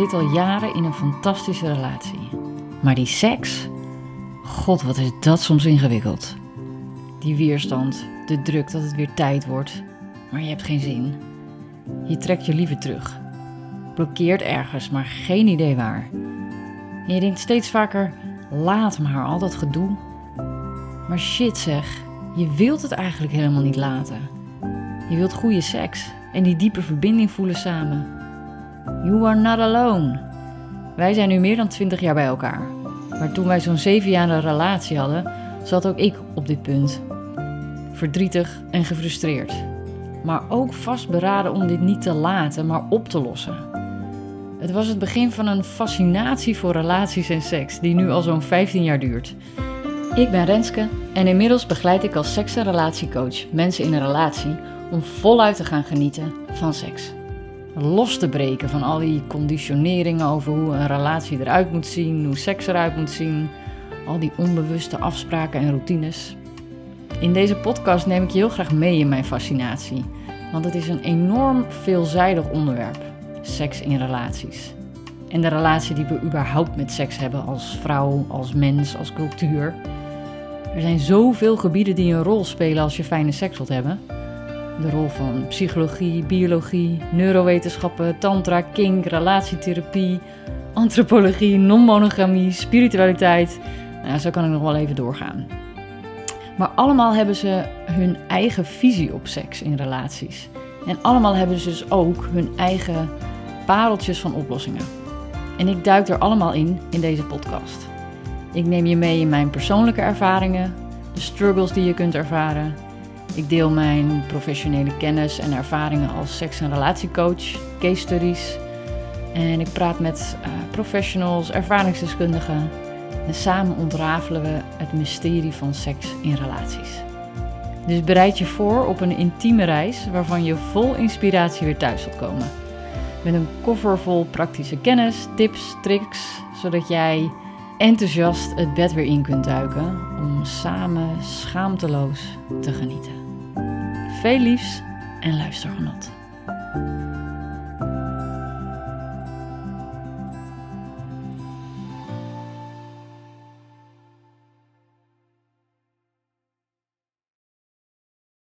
zit al jaren in een fantastische relatie. Maar die seks, god wat is dat soms ingewikkeld. Die weerstand, de druk dat het weer tijd wordt, maar je hebt geen zin. Je trekt je liever terug. Blokkeert ergens, maar geen idee waar. Je denkt steeds vaker, laat maar, al dat gedoe. Maar shit zeg, je wilt het eigenlijk helemaal niet laten. Je wilt goede seks en die diepe verbinding voelen samen. You are not alone. Wij zijn nu meer dan 20 jaar bij elkaar. Maar toen wij zo'n 7 jaar een relatie hadden, zat ook ik op dit punt. Verdrietig en gefrustreerd. Maar ook vastberaden om dit niet te laten, maar op te lossen. Het was het begin van een fascinatie voor relaties en seks, die nu al zo'n 15 jaar duurt. Ik ben Renske en inmiddels begeleid ik als seks- en relatiecoach mensen in een relatie om voluit te gaan genieten van seks. Los te breken van al die conditioneringen over hoe een relatie eruit moet zien, hoe seks eruit moet zien, al die onbewuste afspraken en routines. In deze podcast neem ik je heel graag mee in mijn fascinatie, want het is een enorm veelzijdig onderwerp: seks in relaties. En de relatie die we überhaupt met seks hebben als vrouw, als mens, als cultuur. Er zijn zoveel gebieden die een rol spelen als je fijne seks wilt hebben. De rol van psychologie, biologie, neurowetenschappen, tantra, kink, relatietherapie, antropologie, non-monogamie, spiritualiteit. Nou, zo kan ik nog wel even doorgaan. Maar allemaal hebben ze hun eigen visie op seks in relaties. En allemaal hebben ze dus ook hun eigen pareltjes van oplossingen. En ik duik er allemaal in in deze podcast. Ik neem je mee in mijn persoonlijke ervaringen, de struggles die je kunt ervaren. Ik deel mijn professionele kennis en ervaringen als seks- en relatiecoach, case studies. En ik praat met uh, professionals, ervaringsdeskundigen. En samen ontrafelen we het mysterie van seks in relaties. Dus bereid je voor op een intieme reis waarvan je vol inspiratie weer thuis zult komen. Met een koffer vol praktische kennis, tips, tricks, zodat jij enthousiast het bed weer in kunt duiken om samen schaamteloos te genieten. Veel liefs en luistergenot.